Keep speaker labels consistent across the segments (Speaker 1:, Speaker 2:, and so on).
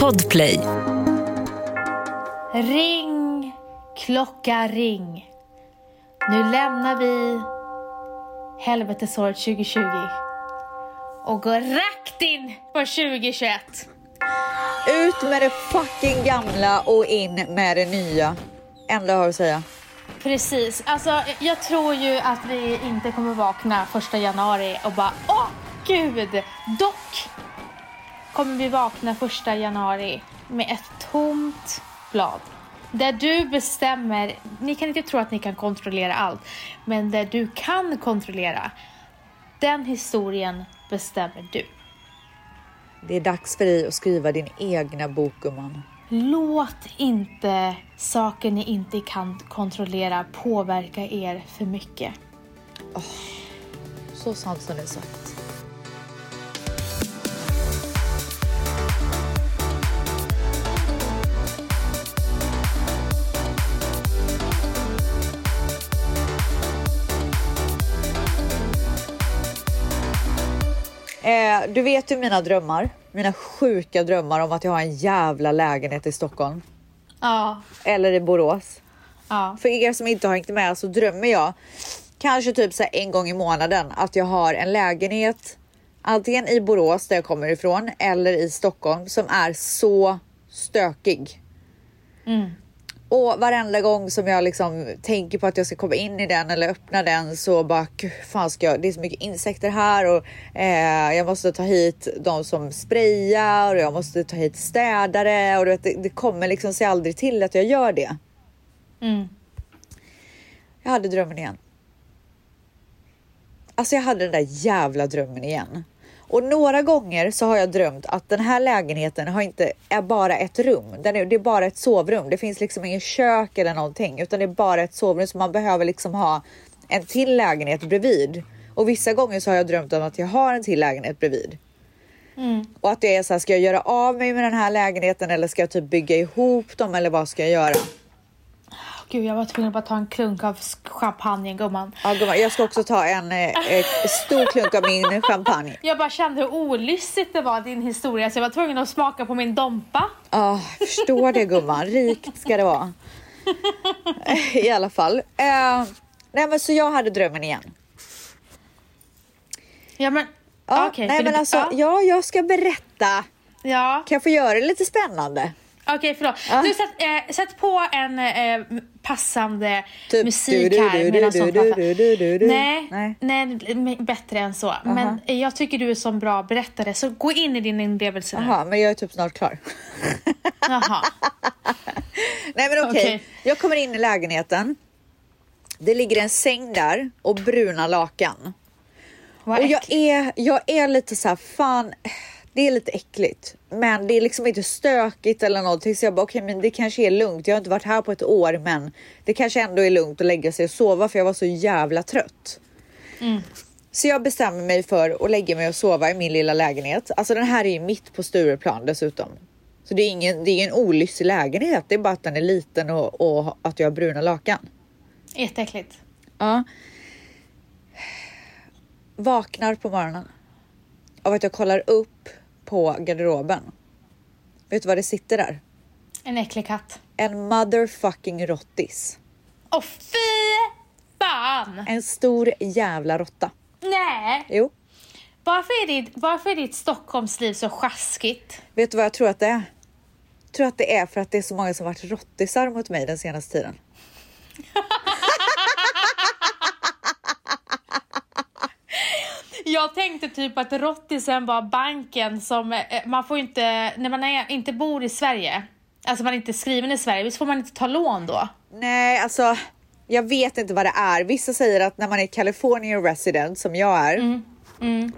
Speaker 1: Podplay.
Speaker 2: Ring, klocka ring. Nu lämnar vi helvetesåret 2020 och går rakt in på 2021.
Speaker 3: Ut med det fucking gamla och in med det nya. Enda jag har att säga.
Speaker 2: Precis. Alltså, jag tror ju att vi inte kommer vakna första januari och bara åh gud. Dock kommer vi vakna första januari med ett tomt blad. Där du bestämmer, ni kan inte tro att ni kan kontrollera allt, men där du kan kontrollera, den historien bestämmer du.
Speaker 3: Det är dags för dig att skriva din egna bok, gumman.
Speaker 2: Låt inte saker ni inte kan kontrollera påverka er för mycket.
Speaker 3: Så sant som det är sagt. Eh, du vet ju mina drömmar, mina sjuka drömmar om att jag har en jävla lägenhet i Stockholm
Speaker 2: Ja,
Speaker 3: eller i Borås.
Speaker 2: ja.
Speaker 3: För er som inte har hängt med så drömmer jag kanske typ så en gång i månaden att jag har en lägenhet antingen i Borås där jag kommer ifrån eller i Stockholm som är så stökig. Och varenda gång som jag liksom tänker på att jag ska komma in i den eller öppna den så bara "Gud, fan ska jag? Det är så mycket insekter här och eh, jag måste ta hit de som sprayar och jag måste ta hit städare och du vet, det, det kommer liksom sig aldrig till att jag gör det.
Speaker 2: Mm.
Speaker 3: Jag hade drömmen igen. Alltså jag hade den där jävla drömmen igen. Och några gånger så har jag drömt att den här lägenheten har inte, är bara ett rum. Den är, det är bara ett sovrum. Det finns liksom ingen kök eller någonting utan det är bara ett sovrum så man behöver liksom ha en till lägenhet bredvid. Och vissa gånger så har jag drömt om att jag har en till lägenhet bredvid. Och att det är så här, ska jag göra av mig med den här lägenheten eller ska jag typ bygga ihop dem eller vad ska jag göra?
Speaker 2: Gud, jag var tvungen att bara ta en klunk av champagne, gumman.
Speaker 3: Ja, gumman, jag ska också ta en eh, stor klunk av min champagne.
Speaker 2: Jag bara kände hur olystigt det var din historia så jag var tvungen att smaka på min Dompa.
Speaker 3: Ja, jag förstår det gumman. Rikt ska det vara. I alla fall. Eh, nej, men så jag hade drömmen igen.
Speaker 2: Ja men,
Speaker 3: Ja,
Speaker 2: okej.
Speaker 3: nej, men
Speaker 2: du-
Speaker 3: alltså,
Speaker 2: ja.
Speaker 3: ja, jag ska berätta.
Speaker 2: ja.
Speaker 3: Kan jag få göra det lite spännande?
Speaker 2: Okej, förlåt.
Speaker 3: Ja.
Speaker 2: Du, sätt, eh, sätt på en eh, passande
Speaker 3: Typ
Speaker 2: musik
Speaker 3: du, du,
Speaker 2: här
Speaker 3: du, du,
Speaker 2: sånt
Speaker 3: du, du, du, du, du.
Speaker 2: Nej,
Speaker 3: Nej.
Speaker 2: nej. bättre än så. Men eh, jag tycker du är så bra berättare, så gå in i din inlevelse.
Speaker 3: Jaha, men jag är typ snart klar.
Speaker 2: Jaha.
Speaker 3: Nej men okej,
Speaker 2: Okej.
Speaker 3: jag kommer in i lägenheten. Det ligger en säng där och bruna lakan.
Speaker 2: Vad
Speaker 3: Och jag är, jag är lite så här, fan, det är lite äckligt. Men det är liksom inte stökigt eller någonting. Så jag bara, okej, men det kanske är lugnt. Jag har inte varit här på ett år, men det kanske ändå är lugnt att lägga sig och sova för jag var så jävla trött. Så jag bestämmer mig för att lägga mig och sova i min lilla lägenhet. Alltså den här är ju mitt på Stureplan dessutom. Så det är ingen, det är ingen olyssig lägenhet. Det är bara att den är liten och, och att jag har bruna lakan.
Speaker 2: Jätteäckligt.
Speaker 3: Ja. Vaknar på morgonen av att jag kollar upp på garderoben. Vet du vad det sitter där?
Speaker 2: En äcklig katt.
Speaker 3: En motherfucking rottis.
Speaker 2: Åh fy fan!
Speaker 3: En stor jävla råtta.
Speaker 2: Nej!
Speaker 3: Jo,
Speaker 2: Varför är, ditt, varför är ditt Stockholmsliv så sjaskigt?
Speaker 3: vet du vad jag tror att det är? Jag tror att det är för att det är så många som varit rottisar mot mig den senaste tiden.
Speaker 2: Jag tänkte typ att rottisen var banken som, eh, man får inte, när man är, inte bor i Sverige, alltså man är inte skriven i Sverige, visst får man inte ta lån då?
Speaker 3: Nej, alltså jag vet inte vad det är. Vissa säger att när man är California resident som jag är,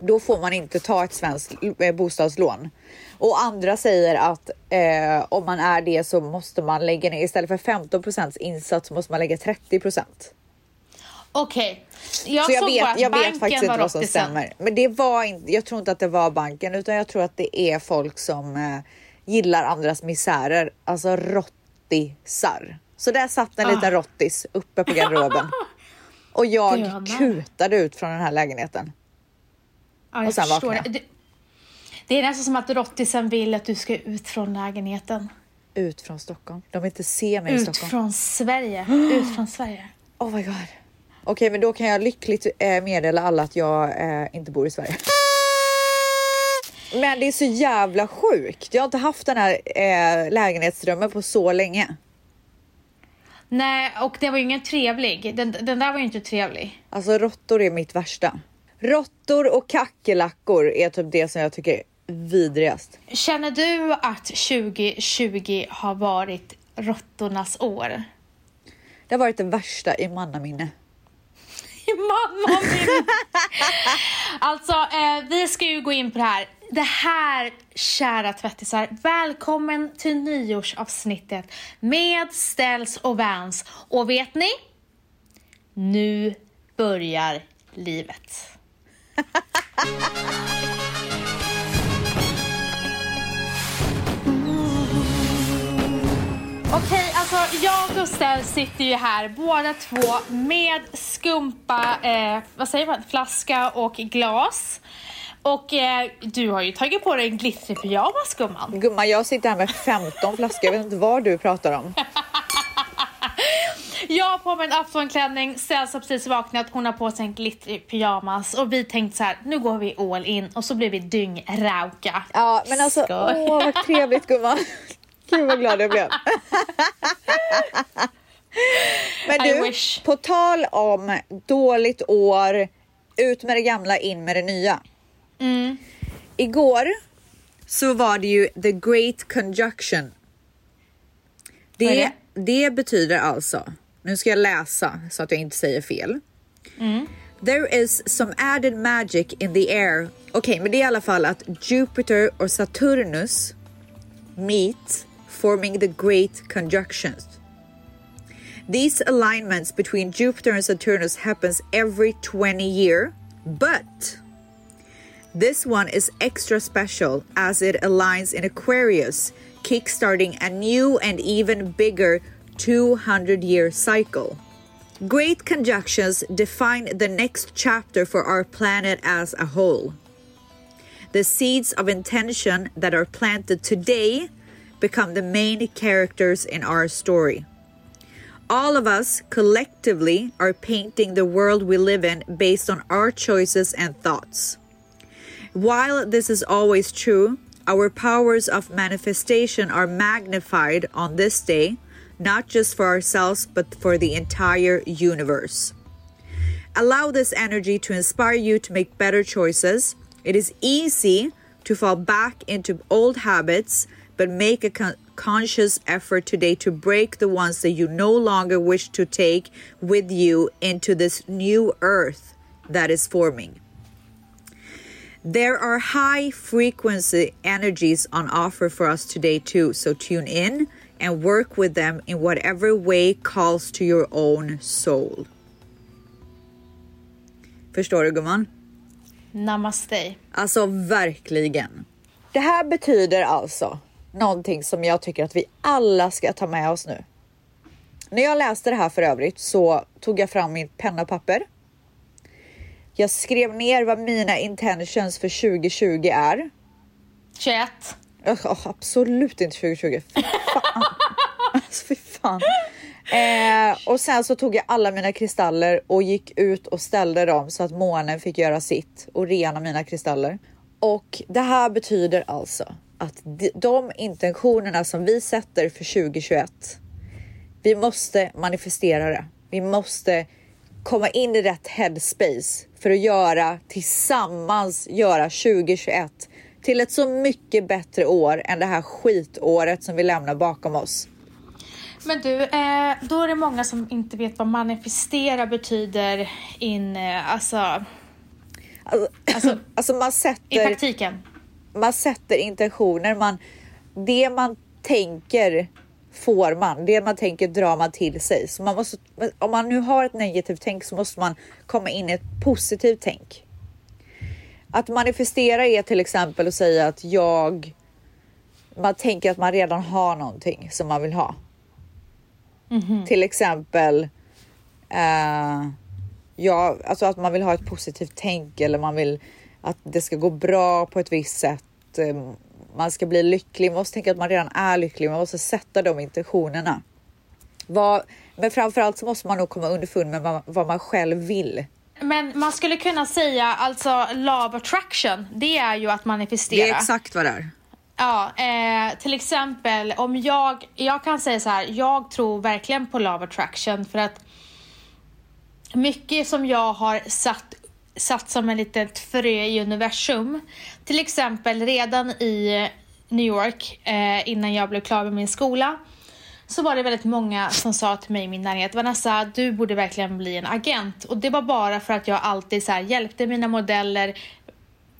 Speaker 3: då får man inte ta ett svenskt eh, bostadslån. Och andra säger att eh, om man är det så måste man lägga ner istället för 15% insats så måste man lägga 30
Speaker 2: Okej, jag
Speaker 3: Så jag
Speaker 2: såg
Speaker 3: vet,
Speaker 2: att
Speaker 3: jag
Speaker 2: banken
Speaker 3: vet faktiskt inte vad som stämmer. Men det var inte, jag tror inte att det var banken utan jag tror att det är folk som eh, gillar andras misärer, alltså rottisar. Så där satt en
Speaker 2: Ah.
Speaker 3: liten rottis uppe på garderoben. Och jag
Speaker 2: Döna.
Speaker 3: kutade ut från den här lägenheten.
Speaker 2: Ja, jag
Speaker 3: Och sen vaknade jag.
Speaker 2: det. Det är nästan som att Rottisen vill att du ska ut från lägenheten.
Speaker 3: Ut från Stockholm. De vill inte se mig i
Speaker 2: Ut
Speaker 3: Stockholm.
Speaker 2: från Sverige. Ut från Sverige.
Speaker 3: Oh my god. Okej, men då kan jag lyckligt eh, meddela alla att jag eh, inte bor i Sverige. Men det är så jävla sjukt. Jag har inte haft den här eh, lägenhetsdrömmen på så länge.
Speaker 2: Nej, och det var ju ingen trevlig. Den, den där var ju inte trevlig.
Speaker 3: Alltså råttor är mitt värsta. Råttor och kackerlackor är typ det som jag tycker är vidrigast.
Speaker 2: Känner du att 2020 har varit råttornas år?
Speaker 3: Det har varit det värsta i mannaminne.
Speaker 2: Mamma min! Alltså, eh, vi ska ju gå in på det här. Det här, kära tvättisar, välkommen till nyårsavsnittet med Ställs och Vans. Och vet ni? Nu börjar livet. Okej, alltså jag och Stell sitter ju här båda två med skumpa, eh, vad säger man, flaska och glas. Och eh, du har ju tagit på dig en glittrig pyjamas gumman.
Speaker 3: Gumman, jag sitter här med 15 flaskor. Jag vet inte vad du pratar om.
Speaker 2: Jag har på mig en aftonklänning, Ställs har precis vaknat, hon har på sig en glittrig pyjamas och vi tänkte så här, nu går vi all in och så blir vi dyngrauka.
Speaker 3: Ja, men alltså,
Speaker 2: Skoj.
Speaker 3: åh vad trevligt gumman. Gud vad glad jag blev. Men du, på tal om dåligt år, ut med det gamla, in med det nya.
Speaker 2: Mm.
Speaker 3: Igår så var det ju the great conjunction.
Speaker 2: Är
Speaker 3: Det, det betyder alltså, nu ska jag läsa så att jag inte säger fel. There is some added magic in the air. Okej, men det är i alla fall att Jupiter och Saturnus meet forming the great conjunctions. These alignments between Jupiter and Saturnus happens every 20 year, but this one is extra special as it aligns in Aquarius, kickstarting a new and even bigger 200 year cycle. Great conjunctions define the next chapter for our planet as a whole. The seeds of intention that are planted today become the main characters in our story. All of us collectively are painting the world we live in based on our choices and thoughts. While this is always true, our powers of manifestation are magnified on this day, not just for ourselves, but for the entire universe. Allow this energy to inspire you to make better choices. It is easy to fall back into old habits, but make a con- conscious effort today to break the ones that you no longer wish to take with you into this new earth that is forming. There are high frequency energies on offer for us today, too. So tune in and work with them in whatever way calls to your own soul. Förstår du gumman?
Speaker 2: Namaste.
Speaker 3: Alltså verkligen. Det här betyder alltså någonting som jag tycker att vi alla ska ta med oss nu. När jag läste det här för övrigt så tog jag fram min penna och papper. Jag skrev ner vad mina intentions för 2020 är.
Speaker 2: 21.
Speaker 3: Oh, absolut inte 2020. Fy fan. alltså, fy fan. Eh, och sen så tog jag alla mina kristaller och gick ut och ställde dem så att månen fick göra sitt och rena mina kristaller. Och det här betyder alltså att de, intentionerna som vi sätter för 2021. Vi måste manifestera det. Vi måste komma in i rätt headspace för att göra tillsammans göra 2021 till ett så mycket bättre år än det här skitåret som vi lämnar bakom oss.
Speaker 2: Men du, eh, då är det många som inte vet vad manifestera betyder in, eh, alltså,
Speaker 3: Alltså,
Speaker 2: Alltså,
Speaker 3: alltså man
Speaker 2: i
Speaker 3: sätter,
Speaker 2: praktiken.
Speaker 3: Man sätter intentioner, man, det man tänker får man, det man tänker drar man till sig. Så man måste, om man nu har ett negativt tänk så måste man komma in i ett positivt tänk. Att manifestera är till exempel att säga att jag, man tänker att man redan har någonting som man vill ha. Till exempel eh, ja, alltså att man vill ha ett positivt tänk eller man vill att det ska gå bra på ett visst sätt eh, man ska bli lycklig. Man måste tänka att man redan är lycklig. Man måste sätta de intentionerna. Vad, men framförallt så måste man nog komma underfund med vad, vad man själv vill.
Speaker 2: Men man skulle kunna säga alltså love attraction, det är ju att manifestera.
Speaker 3: Det är exakt vad det är.
Speaker 2: Ja, eh, till exempel om jag, jag kan säga så här, jag tror verkligen på love attraction för att mycket som jag har satt, satt som en litet frö i universum, till exempel redan i New York eh, innan jag blev klar med min skola, så var det väldigt många som sa till mig i min närhet, Vanessa, du borde verkligen bli en agent. Och det var bara för att jag alltid så här, hjälpte mina modeller,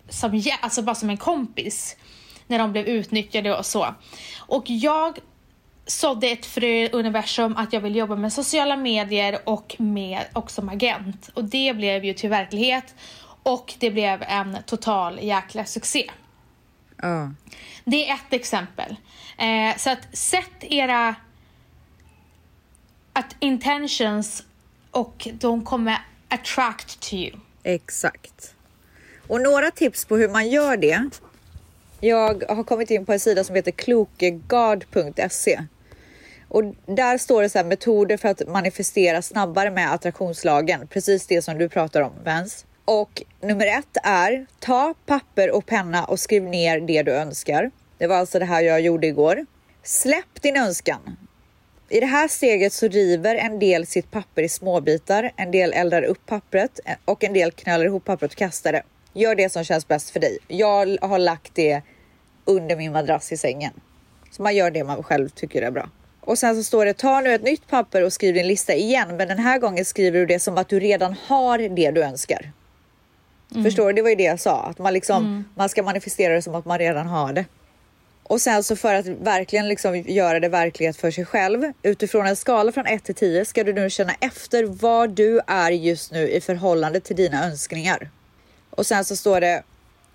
Speaker 2: som, alltså bara som en kompis, när de blev utnyttjade och så. Och jag sådde ett frö universum att jag vill jobba med sociala medier och, med, och som agent. Och det blev ju till verklighet och det blev en total jäkla succé.
Speaker 3: Uh.
Speaker 2: Det är ett exempel. Eh, så att sätt era att intentions och de kommer attract to you.
Speaker 3: Exakt. Och några tips på hur man gör det. Jag har kommit in på en sida som heter klokegard.se och där står det så här metoder för att manifestera snabbare med attraktionslagen. Precis det som du pratar om, Vens. Och nummer ett är ta papper och penna och skriv ner det du önskar. Det var alltså det här jag gjorde igår. Släpp din önskan. I det här steget så river en del sitt papper i småbitar, en del eldar upp pappret och en del knölar ihop pappret och kastar det. Gör det som känns bäst för dig. Jag har lagt det under min madrass i sängen. Så man gör det man själv tycker är bra. Och sen så står det ta nu ett nytt papper och skriv din lista igen. Men den här gången skriver du det som att du redan har det du önskar. Mm. Förstår du? Det var ju det jag sa, att man liksom mm. man ska manifestera det som att man redan har det. Och sen så för att verkligen liksom göra det verklighet för sig själv utifrån en skala från 1 till 10 ska du nu känna efter var du är just nu i förhållande till dina önskningar. Och sen så står det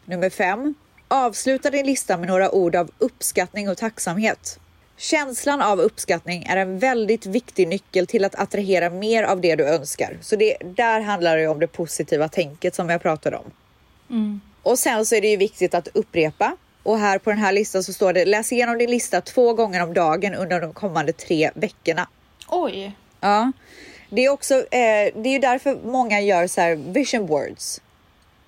Speaker 3: nummer 5. Avsluta din lista med några ord av uppskattning och tacksamhet. Känslan av uppskattning är en väldigt viktig nyckel till att attrahera mer av det du önskar. Så det, där handlar det om det positiva tänket som jag pratade om. Mm. Och sen så är det ju viktigt att upprepa. Och här på den här listan så står det läs igenom din lista två gånger om dagen under de kommande tre veckorna.
Speaker 2: Oj!
Speaker 3: Ja, det är också. Eh, det är ju därför många gör så här vision boards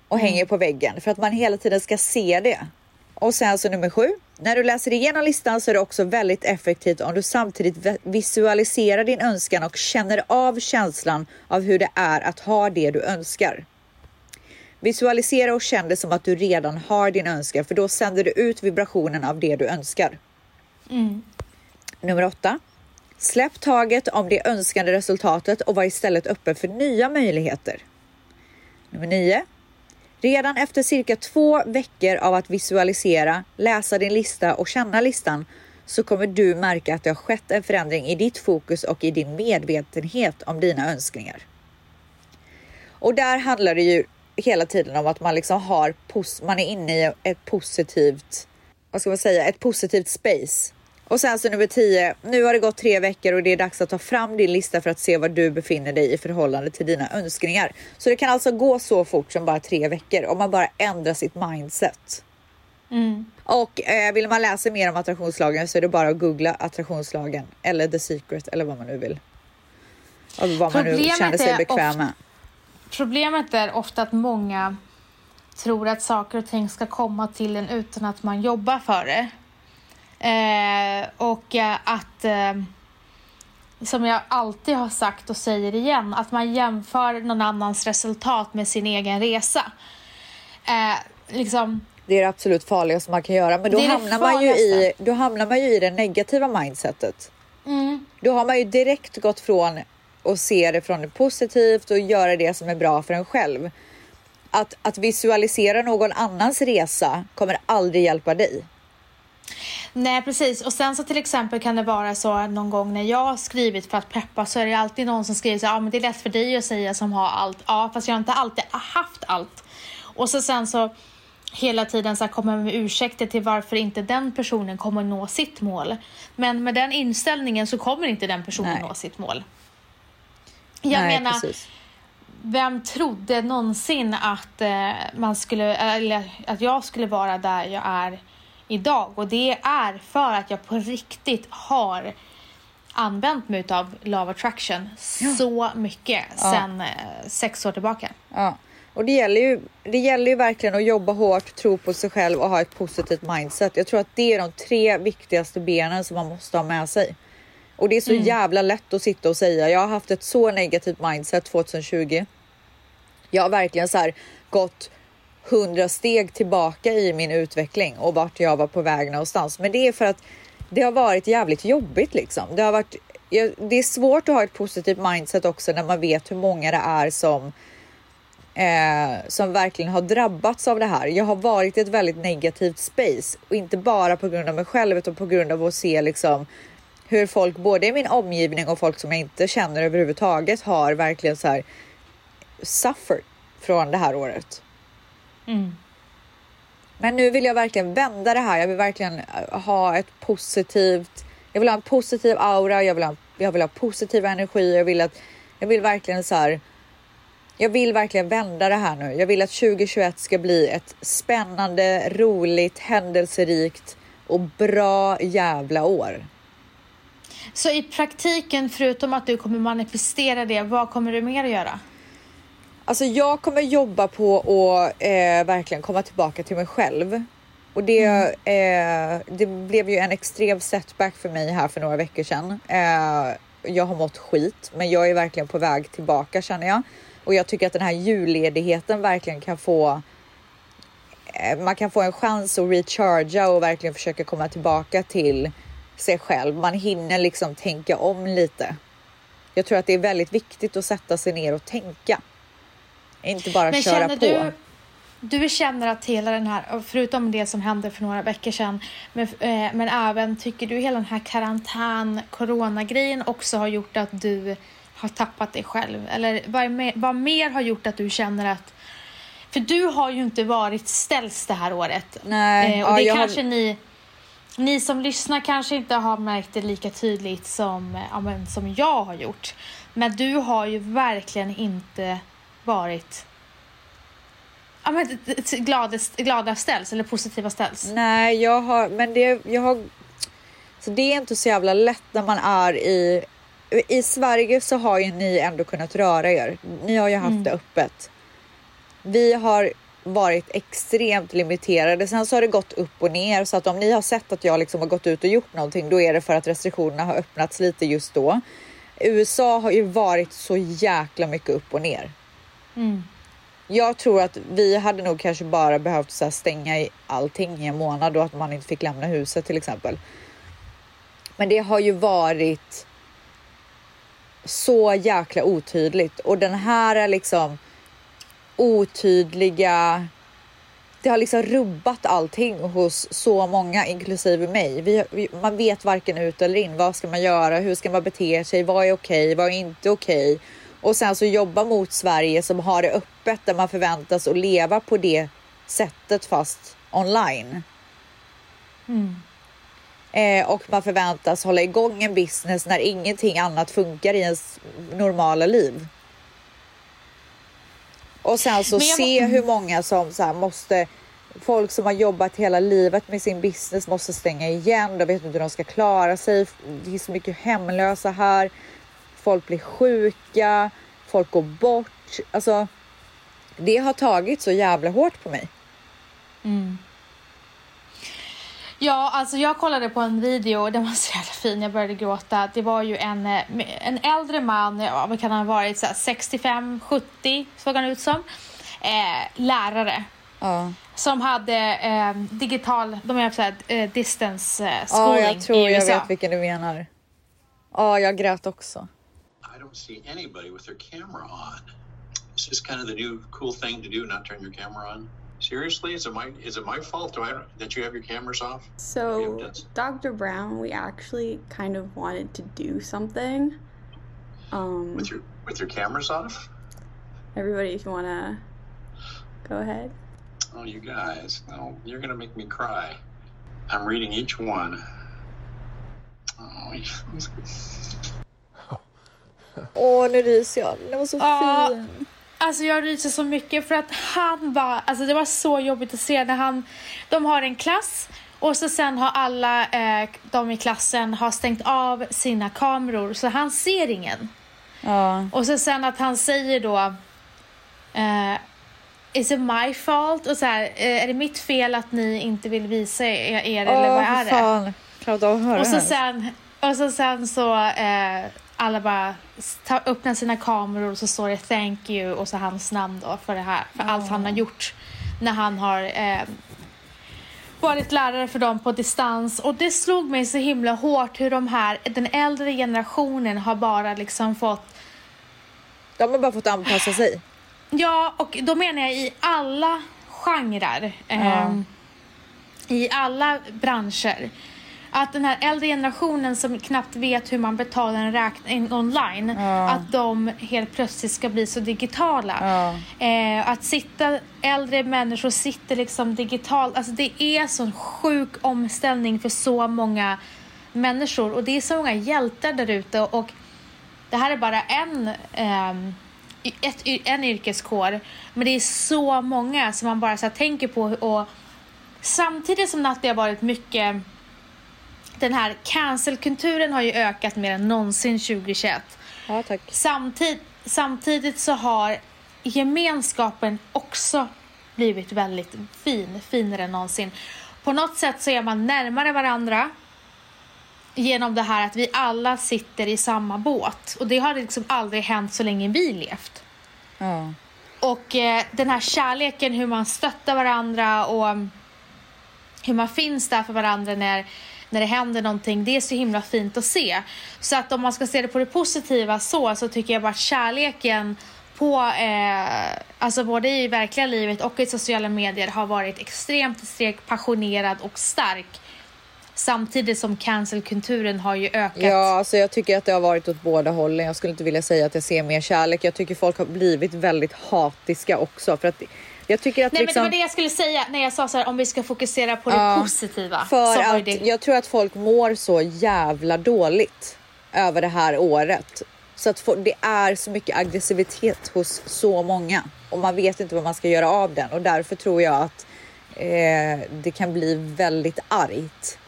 Speaker 3: och mm. hänger på väggen för att man hela tiden ska se det. Och sen så nummer sju. När du läser igenom listan så är det också väldigt effektivt om du samtidigt visualiserar din önskan och känner av känslan av hur det är att ha det du önskar. Visualisera och känn det som att du redan har din önskan för då sänder du ut vibrationen av det du önskar. Mm. Nummer åtta. Släpp taget om det önskade resultatet och var istället öppen för nya möjligheter. Nummer nio. Redan efter cirka två veckor av att visualisera, läsa din lista och känna listan så kommer du märka att det har skett en förändring i ditt fokus och i din medvetenhet om dina önskningar. Och där handlar det ju hela tiden om att man liksom har, man är inne i ett positivt, vad ska man säga, ett positivt space och sen så nummer 10. Nu har det gått tre veckor och det är dags att ta fram din lista för att se var du befinner dig i förhållande till dina önskningar. Så det kan alltså gå så fort som bara tre veckor om man bara ändrar sitt mindset. Mm. Och eh, vill man läsa mer om attraktionslagen så är det bara att googla attraktionslagen eller the secret eller vad man nu vill. Och vad man nu känner sig bekväm med.
Speaker 2: Problemet är ofta att många tror att saker och ting ska komma till en utan att man jobbar för det. Eh, och eh, att, eh, som jag alltid har sagt och säger igen, att man jämför någon annans resultat med sin egen resa. Eh, liksom,
Speaker 3: det är det absolut farligaste man kan göra, men då hamnar, man ju i, då hamnar man ju i det negativa mindsetet. Mm. Då har man ju direkt gått från att se det från det positivt och göra det som är bra för en själv. Att, att visualisera någon annans resa kommer aldrig hjälpa dig.
Speaker 2: Nej precis och sen så till exempel kan det vara så någon gång när jag har skrivit för att peppa så är det alltid någon som skriver så ja ah, men det är lätt för dig att säga som har allt. Ja fast jag har inte alltid haft allt. Och så sen så hela tiden så kommer med ursäkter till varför inte den personen kommer nå sitt mål. Men med den inställningen så kommer inte den personen Nej. nå sitt mål. Jag
Speaker 3: Nej,
Speaker 2: menar,
Speaker 3: precis.
Speaker 2: vem trodde någonsin att, eh, man skulle, eller att jag skulle vara där jag är idag? Och det är för att jag på riktigt har använt mig av Love Attraction
Speaker 3: Ja.
Speaker 2: så mycket
Speaker 3: Ja.
Speaker 2: sen eh, sex år tillbaka.
Speaker 3: Ja. Och det gäller, ju, det gäller ju verkligen att jobba hårt, tro på sig själv och ha ett positivt mindset. Jag tror att det är de tre viktigaste benen som man måste ha med sig. Och det är så jävla lätt att sitta och säga. Jag har haft ett så negativt mindset 2020. Jag har verkligen så här gått hundra steg tillbaka i min utveckling och vart jag var på väg någonstans. Men det är för att det har varit jävligt jobbigt liksom. Det har varit. Det är svårt att ha ett positivt mindset också när man vet hur många det är som eh, som verkligen har drabbats av det här. Jag har varit i ett väldigt negativt space och inte bara på grund av mig själv utan på grund av att se liksom hur folk både i min omgivning och folk som jag inte känner överhuvudtaget har verkligen så här suffered från det här året.
Speaker 2: Mm.
Speaker 3: Men nu vill jag verkligen vända det här. Jag vill verkligen eh, ha ett positivt. Jag vill ha en positiv aura. Jag vill ha, jag vill ha positiv energi. Jag vill att jag vill verkligen så här. Jag vill verkligen vända det här nu. Jag vill att 2021 ska bli ett spännande, roligt, händelserikt och bra jävla år.
Speaker 2: Så i praktiken, förutom att du kommer manifestera det, vad kommer du mer att göra?
Speaker 3: Alltså jag kommer jobba på att eh, verkligen komma tillbaka till mig själv. Och det, eh, det blev ju en extrem setback för mig här för några veckor sedan. Eh, jag har mått skit, men jag är verkligen på väg tillbaka känner jag. Och jag tycker att den här julledigheten verkligen kan få eh, man kan få en chans att recharga och verkligen försöka komma tillbaka till sig själv. Man hinner liksom tänka om lite. Jag tror att det är väldigt viktigt att sätta sig ner och tänka. Inte bara
Speaker 2: Men
Speaker 3: köra på.
Speaker 2: du, du känner att hela den här, förutom det som hände för några veckor sedan, men, eh, men även tycker du hela den här karantän, coronagrejen också har gjort att du har tappat dig själv? Eller vad, mer, vad mer har gjort att du känner att för du har ju inte varit ställs det här året.
Speaker 3: Nej,
Speaker 2: eh, och
Speaker 3: ja,
Speaker 2: det
Speaker 3: har-
Speaker 2: kanske ni, ni som lyssnar kanske inte har märkt det lika tydligt som, ja, men, som jag har gjort. Men du har ju verkligen inte varit ja, men, glada, glada ställs eller positiva ställs.
Speaker 3: Nej, jag har, men det, jag har, så det är inte så jävla lätt när man är i, i Sverige så har ju ni ändå kunnat röra er. Ni har ju haft det öppet. Vi har varit extremt limiterade. Sen så har det gått upp och ner så att om ni har sett att jag liksom har gått ut och gjort någonting, då är det för att restriktionerna har öppnats lite just då. USA har ju varit så jäkla mycket upp och ner.
Speaker 2: Mm.
Speaker 3: Jag tror att vi hade nog kanske bara behövt så här stänga i allting i en månad och att man inte fick lämna huset till exempel. Men det har ju varit så jäkla otydligt och den här är liksom otydliga. Det har liksom rubbat allting hos så många, inklusive mig. Vi, vi, man vet varken ut eller in. Vad ska man göra? Hur ska man bete sig? Vad är okej? Vad är inte okej? Och sen så jobba mot Sverige som har det öppet där man förväntas att leva på det sättet fast online.
Speaker 2: Mm.
Speaker 3: Eh, och man förväntas hålla igång en business när ingenting annat funkar i ens normala liv. Och sen så se hur många som så måste Folk som har jobbat hela livet med sin business måste stänga igen. De vet inte hur de ska klara sig. Det är så mycket hemlösa här. Folk blir sjuka. Folk går bort. Alltså, det har tagit så jävla hårt på mig.
Speaker 2: Mm. Ja, alltså jag kollade på en video, den var så jävla fin, jag började gråta. Det var ju en, eh, en äldre man, ja, vad kan han ha varit, så här 65-70 såg han ut som. Eh, lärare.
Speaker 3: Ja.
Speaker 2: Som hade eh, digital, de har så här, eh, distance eh,
Speaker 3: Ja,
Speaker 2: schooling
Speaker 3: jag tror jag vet vilken du menar. Ja, jag grät också.
Speaker 1: Don't see anybody with their camera on. This is kind of the new cool thing to do? Not turn your camera on? Seriously, is it my is it my fault do I, that you have your cameras off?
Speaker 4: So, Dr. Brown, we actually kind of wanted to do something. Um,
Speaker 1: With your with your cameras off?
Speaker 4: everybody, if you want to go ahead.
Speaker 1: Oh, you guys, no, you're gonna make me cry. I'm reading each one. Oh,
Speaker 3: Åh, nu ryser jag. Den var så
Speaker 2: Ja.
Speaker 3: fin.
Speaker 2: Alltså jag ryser så mycket för att han var, alltså det var så jobbigt att se när han, de har en klass och så sen har alla eh, de i klassen har stängt av sina kameror så han ser ingen.
Speaker 3: Ja.
Speaker 2: Och så sen att han säger då eh, Is it my fault? Och så här, eh, är det mitt fel att ni inte vill visa er, er eller vad är det?
Speaker 3: fan. Klart av att höra
Speaker 2: Och så
Speaker 3: det.
Speaker 2: sen, och så, sen så eh, alla bara ta, öppnar sina kameror och så står det thank you och så hans namn då för det här, för allt han har gjort när han har eh, varit lärare för dem på distans och det slog mig så himla hårt hur de här, den äldre generationen har bara liksom fått
Speaker 3: De har bara fått anpassa sig.
Speaker 2: Ja, och då menar jag i alla genrer. ehm, I alla branscher. Att den här äldre generationen som knappt vet hur man betalar en räkning online, att de helt plötsligt ska bli så digitala.
Speaker 3: Ja.
Speaker 2: Eh, att sitta, äldre människor sitter liksom digitalt, alltså det är sån sjuk omställning för så många människor. Och det är så många hjältar där ute. Och det här är bara en, y- ett, en yrkeskår. Men det är så många som man bara så tänker på. Och samtidigt som det har varit mycket den här cancelkulturen har ju ökat mer än någonsin 2021
Speaker 3: Ja, tack.
Speaker 2: Samtid, samtidigt så har gemenskapen också blivit väldigt fin, finare än någonsin. På något sätt så är man närmare varandra genom det här att vi alla sitter i samma båt. Och det har liksom aldrig hänt så länge vi levt.
Speaker 3: Ja.
Speaker 2: Och eh, den här kärleken, hur man stöttar varandra och mm, hur man finns där för varandra när, när det händer någonting, det är så himla fint att se. Så att om man ska se det på det positiva så, så tycker jag bara att kärleken på, eh, alltså både i verkliga livet och i sociala medier har varit extremt, extremt passionerad och stark. Samtidigt som cancelkulturen har ju ökat.
Speaker 3: Ja, alltså jag tycker att det har varit åt båda hållen. Jag skulle inte vilja säga att jag ser mer kärlek. Jag tycker folk har blivit väldigt hatiska också för att jag tycker att
Speaker 2: Nej
Speaker 3: liksom.
Speaker 2: men det var det jag skulle säga när jag sa så här om vi ska fokusera på det
Speaker 3: Ja,
Speaker 2: positiva.
Speaker 3: För att
Speaker 2: det...
Speaker 3: jag tror att folk mår så jävla dåligt över det här året. Så att det är så mycket aggressivitet hos så många och man vet inte vad man ska göra av den och därför tror jag att eh, det kan bli väldigt argt.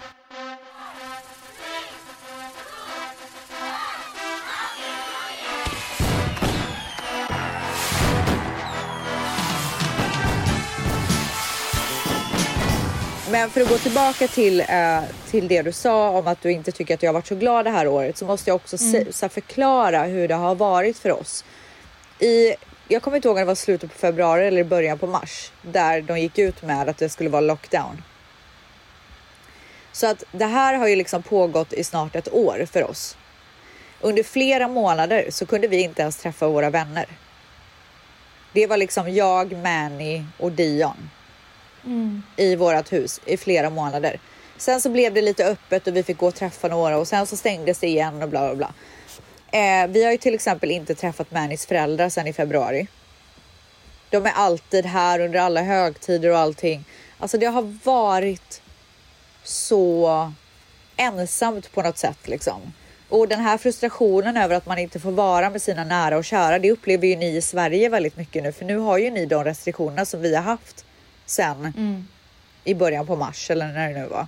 Speaker 3: Men för att gå tillbaka till, eh, till det du sa om att du inte tycker att jag har varit så glad det här året så måste jag också se, så här, förklara hur det har varit för oss. I, jag kommer inte ihåg om det var slutet på februari eller början på mars där de gick ut med att det skulle vara lockdown. Så att det här har ju liksom pågått i snart ett år för oss. Under flera månader så kunde vi inte ens träffa våra vänner. Det var liksom jag, Manny och Dion i vårat hus i flera månader. Sen så blev det lite öppet och vi fick gå och träffa några och sen så stängdes det igen och bla bla bla. Eh, vi har ju till exempel inte träffat Mannys föräldrar sedan i februari. De är alltid här under alla högtider och allting. Alltså det har varit så ensamt på något sätt liksom. Och den här frustrationen över att man inte får vara med sina nära och kära, det upplever ju ni i Sverige väldigt mycket nu, för nu har ju ni de restriktionerna som vi har haft sen i början på mars eller när det nu var.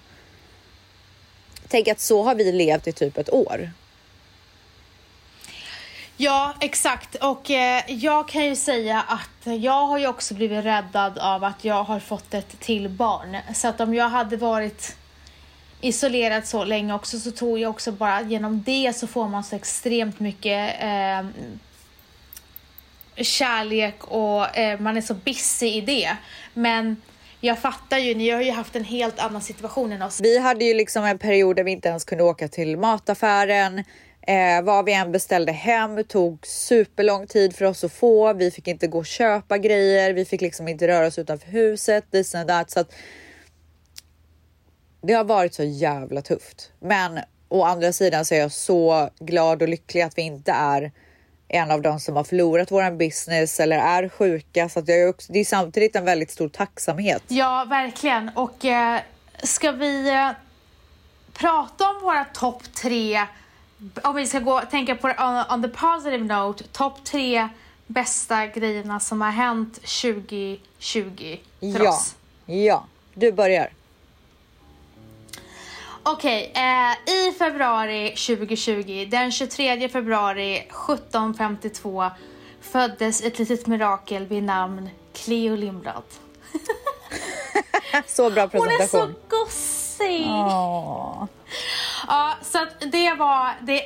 Speaker 3: Tänk att så har vi levt i typ ett år.
Speaker 2: Ja, exakt. Och eh, jag kan ju säga att jag har ju också blivit räddad av att jag har fått ett till barn. Så att om jag hade varit isolerad så länge också så tror jag också bara genom det så får man så extremt mycket eh, kärlek och eh, man är så busy i det. Men jag fattar ju, ni har ju haft en helt annan situation än oss.
Speaker 3: Vi hade ju liksom en period där vi inte ens kunde åka till mataffären. Eh, vad vi än beställde hem tog superlång tid för oss att få. Vi fick inte gå och köpa grejer. Vi fick liksom inte röra oss utanför huset. This and that. Så att det har varit så jävla tufft. Men å andra sidan så är jag så glad och lycklig att vi inte är en av de som har förlorat våran business eller är sjuka. Så att jag är också, det är samtidigt en väldigt stor tacksamhet.
Speaker 2: Ja, verkligen. Och eh, ska vi eh, prata om våra topp tre, om vi ska gå tänka på on, on the positive note, topp tre bästa grejerna som har hänt 2020 för
Speaker 3: Ja,
Speaker 2: oss.
Speaker 3: ja, du börjar.
Speaker 2: Okej, eh, i februari 2020, den 23 februari 1752 föddes ett litet mirakel vid namn Cleo Lindblad.
Speaker 3: Så bra
Speaker 2: Hon är
Speaker 3: presentation.
Speaker 2: så gossig!
Speaker 3: Åh.
Speaker 2: Ja, så det var det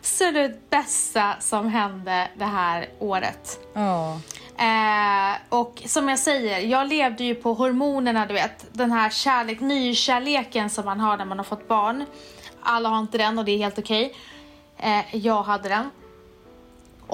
Speaker 2: absolut bästa som hände det här året.
Speaker 3: Åh.
Speaker 2: Eh, och som jag säger, jag levde ju på hormonerna, du vet. Den här kärlek, nykärleken som man har när man har fått barn. Alla har inte den och det är helt okej. Eh, jag hade den.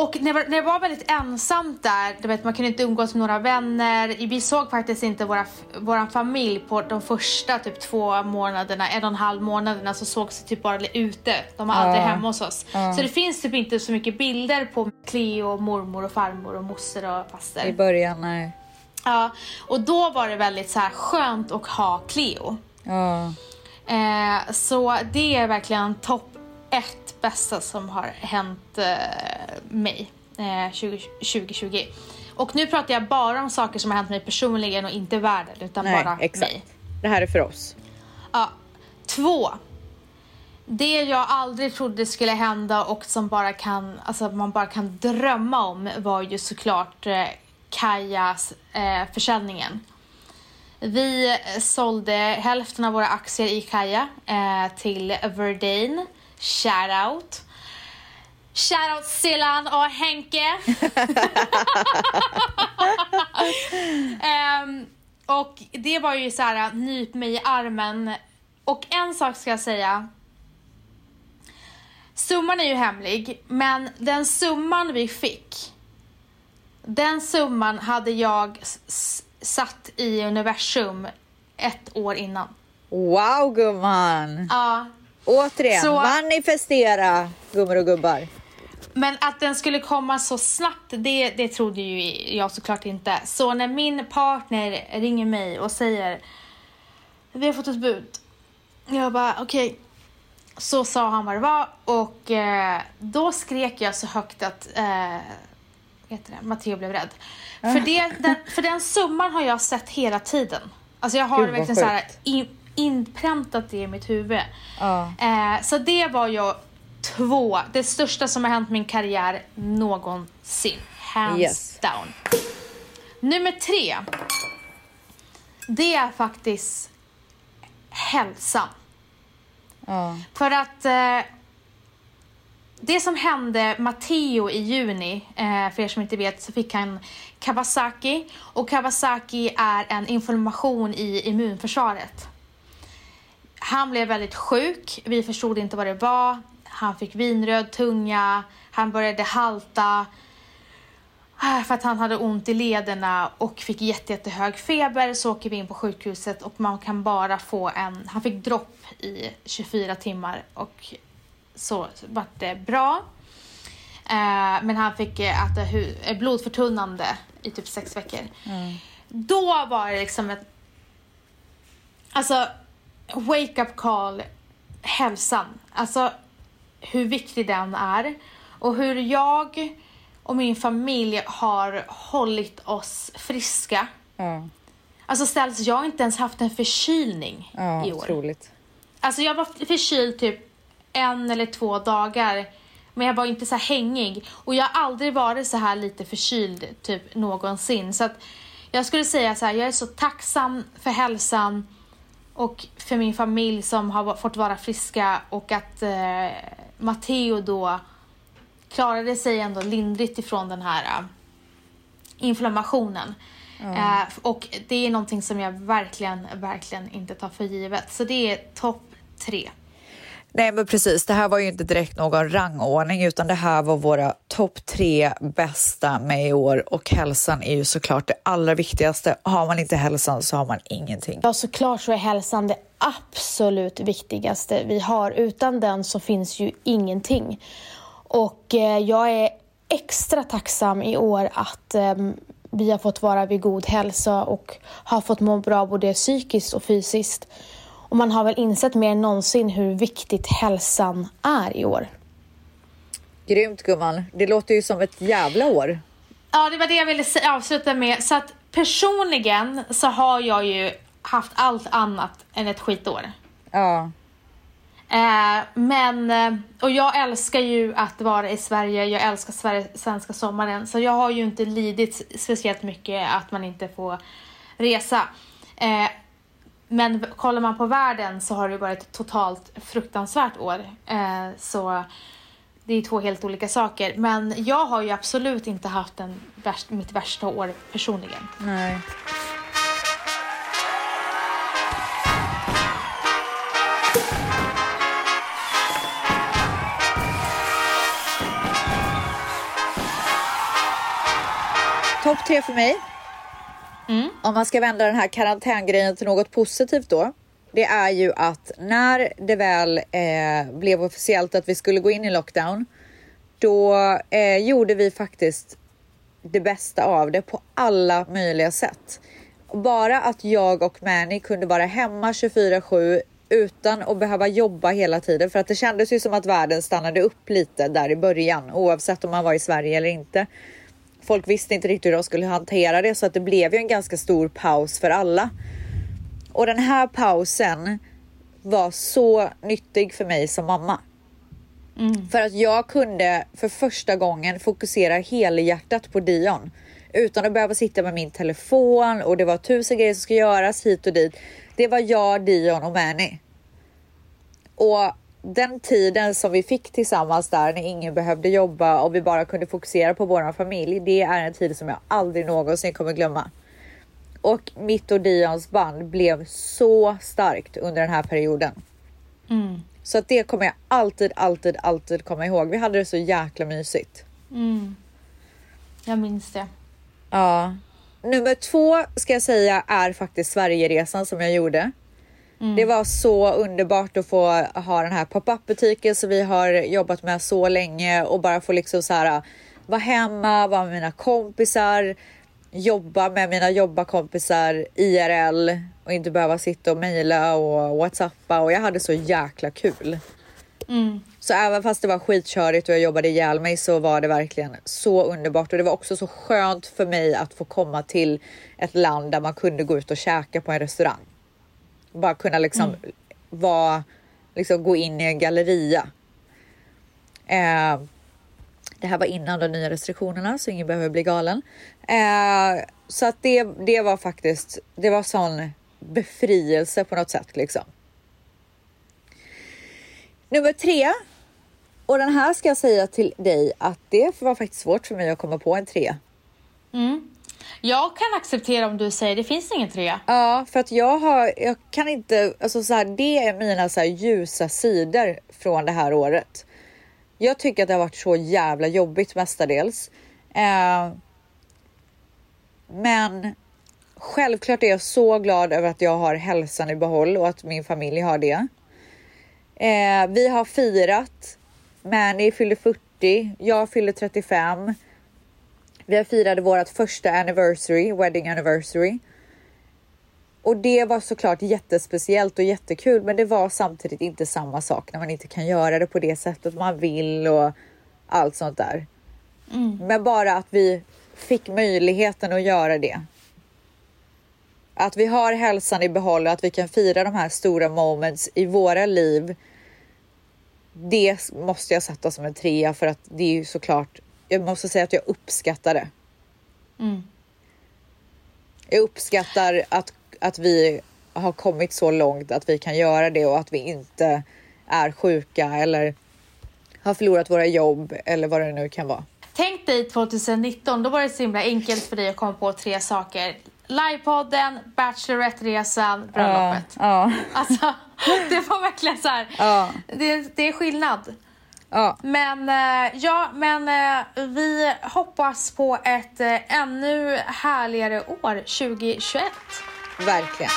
Speaker 2: Och när, när det var väldigt ensamt där, du vet man kunde inte umgås med några vänner. Vi såg faktiskt inte våra, våra familj på de första typ två månaderna, en och en halv månaderna så sågs vi typ bara ute. De var aldrig
Speaker 3: Ja.
Speaker 2: hemma hos oss. Så det finns typ inte så mycket bilder på Cleo, mormor och farmor och moster och
Speaker 3: I
Speaker 2: faster.
Speaker 3: början, nej.
Speaker 2: Ja, och då var det väldigt så här skönt att ha Cleo.
Speaker 3: Ja.
Speaker 2: Eh, så det är verkligen topp ett bästa som har hänt eh, mig eh, 20, 2020. Och nu pratar jag bara om saker som har hänt mig personligen och inte världen utan
Speaker 3: Nej,
Speaker 2: bara
Speaker 3: exakt.
Speaker 2: mig.
Speaker 3: Det här är för oss.
Speaker 2: Ja. Två. Det jag aldrig trodde skulle hända och som bara kan, alltså man bara kan drömma om var ju såklart eh, Kajas eh, försäljningen. Vi eh, sålde hälften av våra aktier i Kaja eh, till Verdane. Shout out. Shout out Sillan och Henke. Ehm, och det var ju så här, nyp mig i armen. Och en sak ska jag säga. Summan är ju hemlig, men den summan vi fick. Den summan hade jag satt i universum ett år innan.
Speaker 3: Wow gumman!
Speaker 2: Ja,
Speaker 3: Återigen,
Speaker 2: Så-
Speaker 3: manifestera gummor och gubbar.
Speaker 2: Men att den skulle komma så snabbt, det, det trodde ju jag såklart inte. Så när min partner ringer mig och säger Vi har fått ett bud. Jag bara okej. Så sa han vad det var och eh, då skrek jag så högt att eh, vet det, Matteo blev rädd. För, det, den, för den summan har jag sett hela tiden. Alltså jag har
Speaker 3: Gud,
Speaker 2: verkligen så här in, inpräntat det i mitt huvud.
Speaker 3: Ja.
Speaker 2: Eh, så det var ju två, det största som har hänt min karriär någonsin. Hands
Speaker 3: Yes.
Speaker 2: down. Nummer tre. Det är faktiskt hälsan.
Speaker 3: Ja.
Speaker 2: För att eh, det som hände Matteo i juni, eh, för er som inte vet, så fick han Kawasaki. Och Kawasaki är en inflammation i immunförsvaret. Han blev väldigt sjuk, vi förstod inte vad det var. Han fick vinröd tunga, han började halta. eh, För att han hade ont i lederna och fick jätte, jättehög feber så åker vi in på sjukhuset och man kan bara få en, han fick dropp i 24 timmar och så vart det bra. Eh, men han fick eh, äta blodförtunnande i typ sex veckor. Då var det liksom ett, alltså wake up call, hälsan. Alltså hur viktig den är och hur jag och min familj har hållit oss friska.
Speaker 3: Ja.
Speaker 2: Alltså ställs jag har inte ens haft en förkylning
Speaker 3: Ja,
Speaker 2: i år.
Speaker 3: otroligt.
Speaker 2: Alltså jag var förkyld typ en eller två dagar. Men jag var inte så här hängig. Och jag har aldrig varit så här lite förkyld typ någonsin. Så att jag skulle säga så här, jag är så tacksam för hälsan och för min familj som har fått vara friska och att eh, Matteo då klarade sig ändå lindrigt ifrån den här eh, inflammationen. Eh, och det är någonting som jag verkligen, verkligen inte tar för givet. Så det är topp tre.
Speaker 3: Nej men precis, det här var ju inte direkt någon rangordning utan det här var våra topp tre bästa med i år och hälsan är ju såklart det allra viktigaste. Har man inte hälsan så har man ingenting.
Speaker 5: Ja, såklart så är hälsan det absolut viktigaste vi har. Utan den så finns ju ingenting. Och eh, jag är extra tacksam i år att eh, vi har fått vara vid god hälsa och har fått må bra både psykiskt och fysiskt. Och man har väl insett mer än någonsin hur viktigt hälsan är i år.
Speaker 3: Grymt gumman, det låter ju som ett jävla år.
Speaker 2: Ja, det var det jag ville avsluta med. Så att personligen så har jag ju haft allt annat än ett skitår.
Speaker 3: Ja.
Speaker 2: Eh, men, eh, och jag älskar ju att vara i Sverige, jag älskar Sverige, svenska sommaren. Så jag har ju inte lidit speciellt mycket att man inte får resa. Eh, men kollar man på världen så har det varit ett totalt fruktansvärt år. Eh, så det är två helt olika saker. Men jag har ju absolut inte haft en värst, mitt värsta år personligen.
Speaker 3: Nej. Topp tre för mig. Mm. Om man ska vända den här karantängrejen till något positivt då. Det är ju att när det väl eh, blev officiellt att vi skulle gå in i lockdown. Då eh, gjorde vi faktiskt det bästa av det på alla möjliga sätt. Bara att jag och Mani kunde vara hemma 24-7 utan att behöva jobba hela tiden för att det kändes ju som att världen stannade upp lite där i början oavsett om man var i Sverige eller inte. Folk visste inte riktigt hur de skulle hantera det så att det blev ju en ganska stor paus för alla. Och den här pausen var så nyttig för mig som mamma. För att jag kunde för första gången fokusera helhjärtat på Dion. Utan att behöva sitta med min telefon och det var tusen grejer som skulle göras hit och dit. Det var jag, Dion och Manny. Och den tiden som vi fick tillsammans där när ingen behövde jobba och vi bara kunde fokusera på vår familj. Det är en tid som jag aldrig någonsin kommer glömma. Och mitt och Dions band blev så starkt under den här perioden. Så att det kommer jag alltid, alltid, alltid komma ihåg. Vi hade det så jäkla mysigt.
Speaker 2: Jag minns det.
Speaker 3: Ja. Nummer två ska jag säga är faktiskt Sverigeresan som jag gjorde. Det var så underbart att få ha den här pop-up butiken som vi har jobbat med så länge och bara få liksom så här vara hemma, vara med mina kompisar, jobba med mina jobbarkompisar IRL och inte behöva sitta och mejla och whatsappa och jag hade så jäkla kul. Så även fast det var skitkörigt och jag jobbade ihjäl mig så var det verkligen så underbart och det var också så skönt för mig att få komma till ett land där man kunde gå ut och käka på en restaurang. Bara kunna liksom vara, liksom gå in i en galleria. Eh, det här var innan de nya restriktionerna så ingen behöver bli galen. Eh, så att det, det var faktiskt, det var sån befrielse på något sätt liksom. Nummer tre. Och den här ska jag säga till dig att det var faktiskt svårt för mig att komma på en tre.
Speaker 2: Jag kan acceptera om du säger det finns ingen trea.
Speaker 3: Ja, för att jag har, jag kan inte, alltså så här, det är mina så här ljusa sidor från det här året. Jag tycker att det har varit så jävla jobbigt mestadels. Eh, men självklart är jag så glad över att jag har hälsan i behåll och att min familj har det. Eh, vi har firat. Mani fyller 40, jag fyller 35. Vi firade vårt första anniversary, wedding anniversary. Och det var såklart jättespeciellt och jättekul, men det var samtidigt inte samma sak när man inte kan göra det på det sättet man vill och allt sånt där. Men bara att vi fick möjligheten att göra det. Att vi har hälsan i behåll och att vi kan fira de här stora moments i våra liv. Det måste jag sätta som en trea för att det är ju såklart. Jag måste säga att jag uppskattar det. Jag uppskattar att, att vi har kommit så långt att vi kan göra det och att vi inte är sjuka eller har förlorat våra jobb eller vad det nu kan vara.
Speaker 2: Tänk dig 2019, då var det så himla enkelt för dig att komma på tre saker. Livepodden, Bachelorette-resan, bröllopet.
Speaker 3: Ja,
Speaker 2: Alltså, det var verkligen så här.
Speaker 3: ja,
Speaker 2: Det, det är skillnad.
Speaker 3: Ja.
Speaker 2: Men eh, ja, men eh, vi hoppas på ett eh, ännu härligare år 2021.
Speaker 3: verkligen.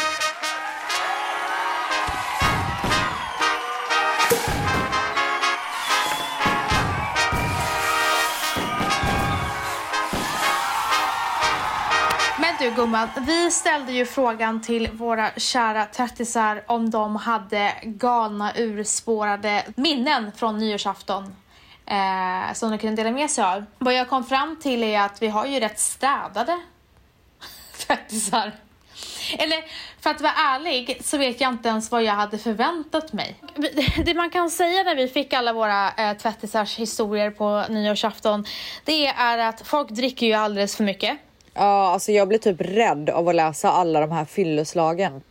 Speaker 2: Du gumman, vi ställde ju frågan till våra kära tvättisar om de hade galna urspårade minnen från nyårsafton. eh, som de kunde dela med sig av. Vad jag kom fram till är att vi har ju rätt städade tvättisar. Eller för att vara ärlig så vet jag inte ens vad jag hade förväntat mig. Det man kan säga när vi fick alla våra eh, tvättisars historier på nyårsafton det är att folk dricker ju alldeles för mycket.
Speaker 3: Ja, alltså jag blir typ rädd av att läsa alla de här fylleslagen.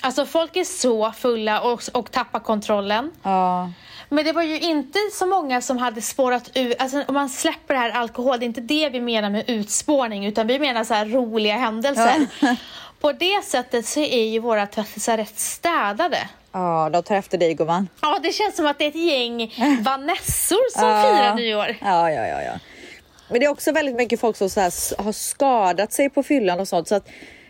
Speaker 2: Alltså folk är så fulla och, och tappar kontrollen.
Speaker 3: Ja.
Speaker 2: Men det var ju inte så många som hade spårat ur, alltså om man släpper det här alkohol, det är inte det vi menar med utspårning utan vi menar så här roliga händelser. På det sättet så är ju våra tvättisar rätt städade.
Speaker 3: Ja, de tar efter dig gumman.
Speaker 2: Ja, det känns som att det är ett gäng Vanessor som ja. firar nyår.
Speaker 3: Ja, ja, ja, ja. Men det är också väldigt mycket folk som så här har skadat sig på fyllan och sånt. Så att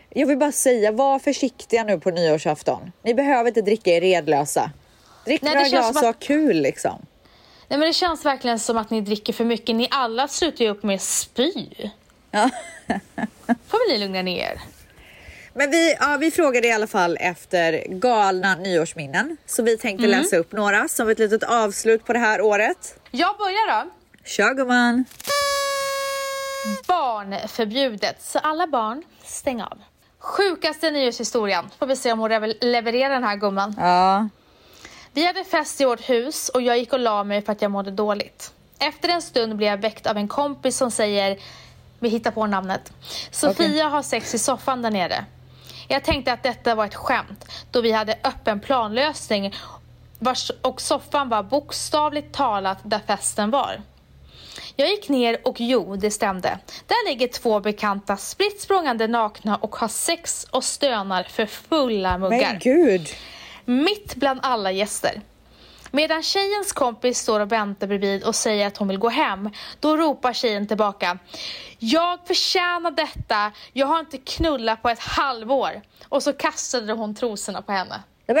Speaker 3: jag vill bara säga, var försiktiga nu på nyårsafton. Ni behöver inte dricka er redlösa. Drick Nej, några glas och ha kul liksom.
Speaker 2: Nej men det känns verkligen som att ni dricker för mycket. Ni alla slutar ju upp med spy.
Speaker 3: Ja.
Speaker 2: får väl ni lugna ner
Speaker 3: Men vi, ja, vi frågade i alla fall efter galna nyårsminnen. Så vi tänkte mm. läsa upp några som ett litet avslut på det här året.
Speaker 2: Jag börjar då.
Speaker 3: Kör gumman.
Speaker 2: Barnförbjudet. Så alla barn, stäng av. Sjukaste nyårshistorien. Får vi se om hon levererar den här gumman.
Speaker 3: Ja.
Speaker 2: Vi hade fest i vårt hus och jag gick och la mig för att jag mådde dåligt. Efter en stund blev jag väckt av en kompis som säger, vi hittar på namnet, Sofia okay. har sex i soffan där nere. Jag tänkte att detta var ett skämt då vi hade öppen planlösning och soffan var bokstavligt talat där festen var. Jag gick ner och jo, det stämde. Där ligger två bekanta spritt språngande nakna och har sex och stönar för fulla muggar.
Speaker 3: Men gud!
Speaker 2: mitt bland alla gäster. Medan tjejens kompis står och väntar bredvid och säger att hon vill gå hem, då ropar tjejen tillbaka. Jag förtjänar detta, jag har inte knullat på ett halvår. Och så kastade hon trosorna på henne.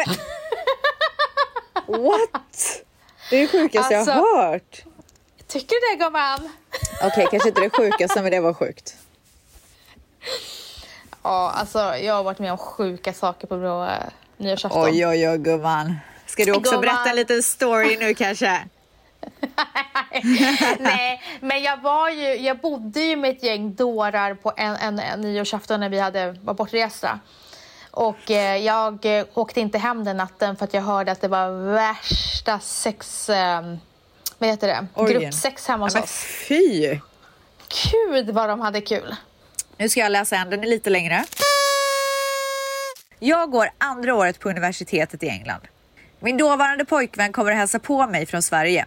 Speaker 3: What? Det är det sjukaste alltså, jag har hört.
Speaker 2: Tycker du det gumman?
Speaker 3: Okej, okay, kanske inte det sjukaste, men det var sjukt.
Speaker 2: Ja, alltså jag har varit med om sjuka saker på nyårsafton.
Speaker 3: Oj, oj, oj gumman. Ska du också gumman. berätta en liten story nu kanske?
Speaker 2: Nej, men jag var ju, jag bodde ju med ett gäng dårar på en, en, en nyårsafton när vi hade, var bortresta. Och eh, jag eh, åkte inte hem den natten för att jag hörde att det var värsta sex... Eh, vad heter det? Orgen. Gruppsex hemma hos
Speaker 3: ja,
Speaker 2: oss.
Speaker 3: Fy!
Speaker 2: Gud vad de hade kul.
Speaker 3: Nu ska jag läsa en, den är lite längre. Jag går andra året på universitetet i England. Min dåvarande pojkvän kommer att hälsa på mig från Sverige.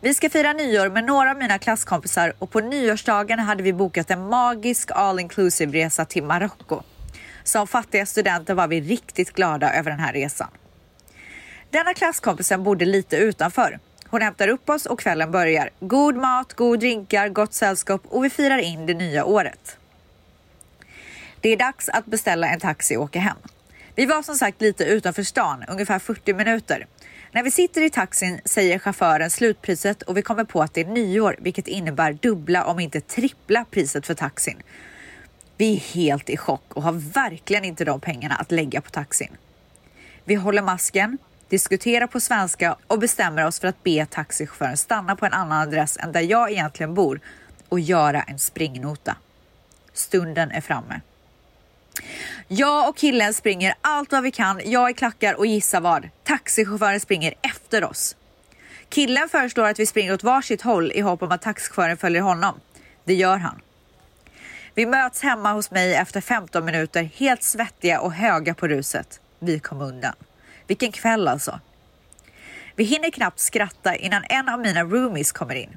Speaker 3: Vi ska fira nyår med några av mina klasskompisar och på nyårsdagen hade vi bokat en magisk all inclusive resa till Marocko. Som fattiga studenter var vi riktigt glada över den här resan. Denna klasskompisen bodde lite utanför. Hon hämtar upp oss och kvällen börjar. God mat, god drinkar, gott sällskap och vi firar in det nya året. Det är dags att beställa en taxi och åka hem. Vi var som sagt lite utanför stan, ungefär 40 minuter. När vi sitter i taxin säger chauffören slutpriset och vi kommer på att det är nyår, vilket innebär dubbla om inte trippla priset för taxin. Vi är helt i chock och har verkligen inte de pengarna att lägga på taxin. Vi håller masken, diskuterar på svenska och bestämmer oss för att be taxichauffören stanna på en annan adress än där jag egentligen bor och göra en springnota. Stunden är framme. Jag och killen springer allt vad vi kan. Jag i klackar och gissa vad? Taxichauffören springer efter oss. Killen föreslår att vi springer åt varsitt håll i hopp om att taxichauffören följer honom. Det gör han. Vi möts hemma hos mig efter 15 minuter, helt svettiga och höga på ruset. Vi kom undan. Vilken kväll alltså. Vi hinner knappt skratta innan en av mina roomies kommer in.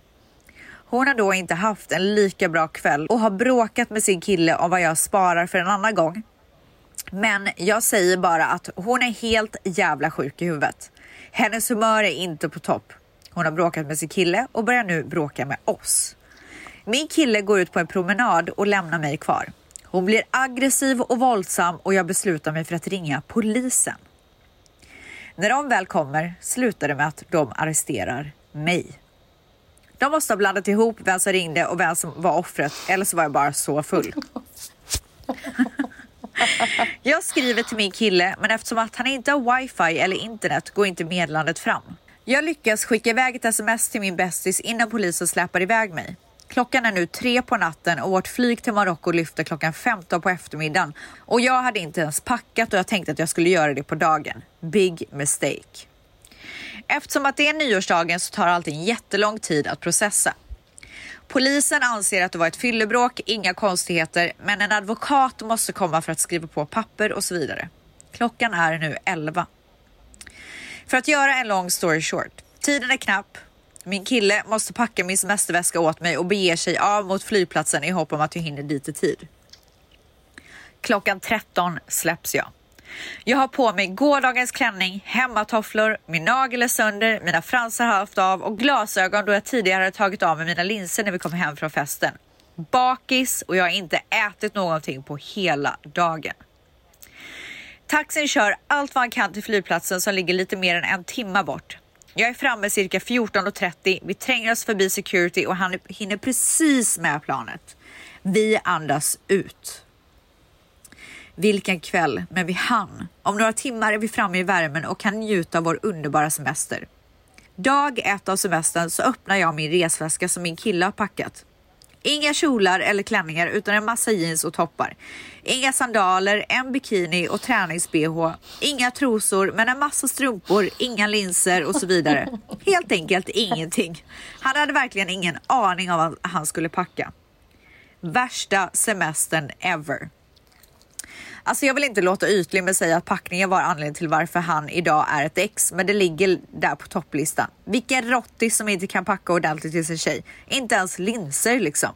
Speaker 3: Hon har då inte haft en lika bra kväll och har bråkat med sin kille om vad jag sparar för en annan gång. Men jag säger bara att hon är helt jävla sjuk i huvudet. Hennes humör är inte på topp. Hon har bråkat med sin kille och börjar nu bråka med oss. Min kille går ut på en promenad och lämnar mig kvar. Hon blir aggressiv och våldsam och jag beslutar mig för att ringa polisen. När de väl kommer slutar det med att de arresterar mig. De måste ha blandat ihop vem som ringde och vem som var offret eller så var jag bara så full. Jag skriver till min kille men eftersom att han inte har wifi eller internet går inte meddelandet fram. Jag lyckas skicka iväg ett sms till min bästis innan polisen släpar iväg mig. Klockan är nu tre på natten och vårt flyg till Marocko lyfter klockan 15 på eftermiddagen och jag hade inte ens packat och jag tänkte att jag skulle göra det på dagen. Big mistake. Eftersom att det är nyårsdagen så tar allting jättelång tid att processa. Polisen anser att det var ett fyllebråk, inga konstigheter, men en advokat måste komma för att skriva på papper och så vidare. Klockan är nu 11. För att göra en lång story short. Tiden är knapp. Min kille måste packa min semesterväska åt mig och beger sig av mot flygplatsen i hopp om att jag hinner dit i tid. Klockan 13 släpps jag. Jag har på mig gårdagens klänning, hemmatofflor, min nagel är sönder, mina fransar har haft av och glasögon då jag tidigare hade tagit av mig mina linser när vi kom hem från festen. Bakis och jag har inte ätit någonting på hela dagen. Taxin kör allt vad han kan till flygplatsen som ligger lite mer än en timme bort. Jag är framme cirka 14.30. Vi tränger oss förbi security och han hinner precis med planet. Vi andas ut. Vilken kväll, men vi hann. Om några timmar är vi framme i värmen och kan njuta av vår underbara semester. Dag ett av semestern så öppnar jag min resväska som min kille har packat. Inga kjolar eller klänningar utan en massa jeans och toppar. Inga sandaler, en bikini och tränings-bh. Inga trosor men en massa strumpor, inga linser och så vidare. Helt enkelt ingenting. Han hade verkligen ingen aning om vad han skulle packa. Värsta semestern ever. Alltså jag vill inte låta ytlig med säga att packningen var anledningen till varför han idag är ett ex, men det ligger där på topplistan. Vilken rottis som inte kan packa ordentligt till sin tjej. Inte ens linser liksom.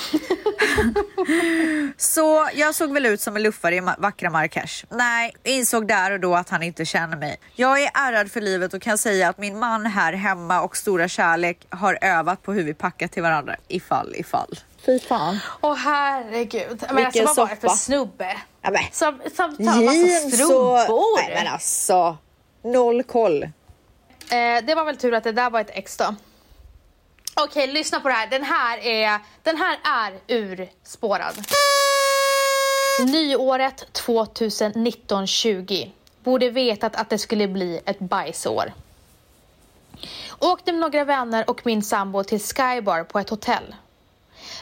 Speaker 3: så jag såg väl ut som en luffare i vackra Marrakesh. Nej, insåg där och då att han inte känner mig. Jag är ärrad för livet och kan säga att min man här hemma och stora kärlek har övat på hur vi packar till varandra ifall ifall.
Speaker 2: Fy fan. Åh herregud. Men alltså, vad var det för snubbe?
Speaker 3: Ja, men.
Speaker 2: Som, som tar massa strumpor.
Speaker 3: Nej men alltså, noll koll. Eh,
Speaker 2: det var väl tur att det där var ett ex då. Okej, lyssna på det här. Den här är, den här är urspårad. Nyåret 2019-20. Borde vetat att det skulle bli ett bajsår. Åkte med några vänner och min sambo till Skybar på ett hotell.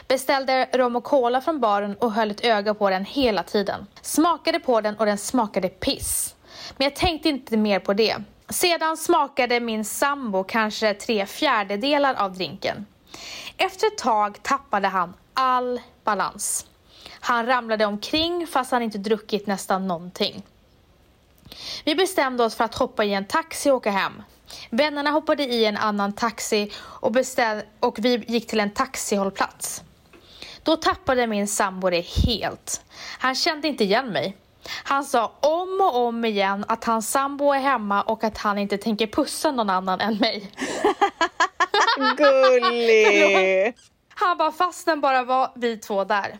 Speaker 2: Beställde rom och cola från baren och höll ett öga på den hela tiden. Smakade på den och den smakade piss. Men jag tänkte inte mer på det. Sedan smakade min sambo kanske tre fjärdedelar av drinken. Efter ett tag tappade han all balans. Han ramlade omkring fast han inte druckit nästan någonting. Vi bestämde oss för att hoppa i en taxi och åka hem. Vännerna hoppade i en annan taxi och, beställ och vi gick till en taxihållplats. Då tappade min sambo det helt. Han kände inte igen mig. Han sa om och om igen att hans sambo är hemma och att han inte tänker pussa någon annan än mig.
Speaker 3: Gullig!
Speaker 2: han bara fastän bara var vi två där.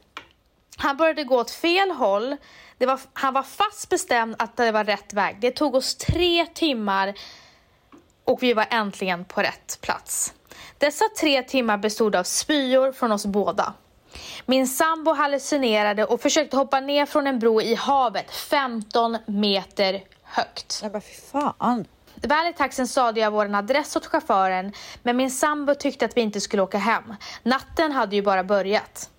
Speaker 2: Han började gå åt fel håll. Var, han var fast bestämd att det var rätt väg. Det tog oss tre timmar och vi var äntligen på rätt plats. Dessa tre timmar bestod av spyor från oss båda. Min sambo hallucinerade och försökte hoppa ner från en bro i havet 15 meter högt.
Speaker 3: Nej men fy fan.
Speaker 2: Väl i taxin sade jag vår adress åt chauffören men min sambo tyckte att vi inte skulle åka hem. Natten hade ju bara börjat.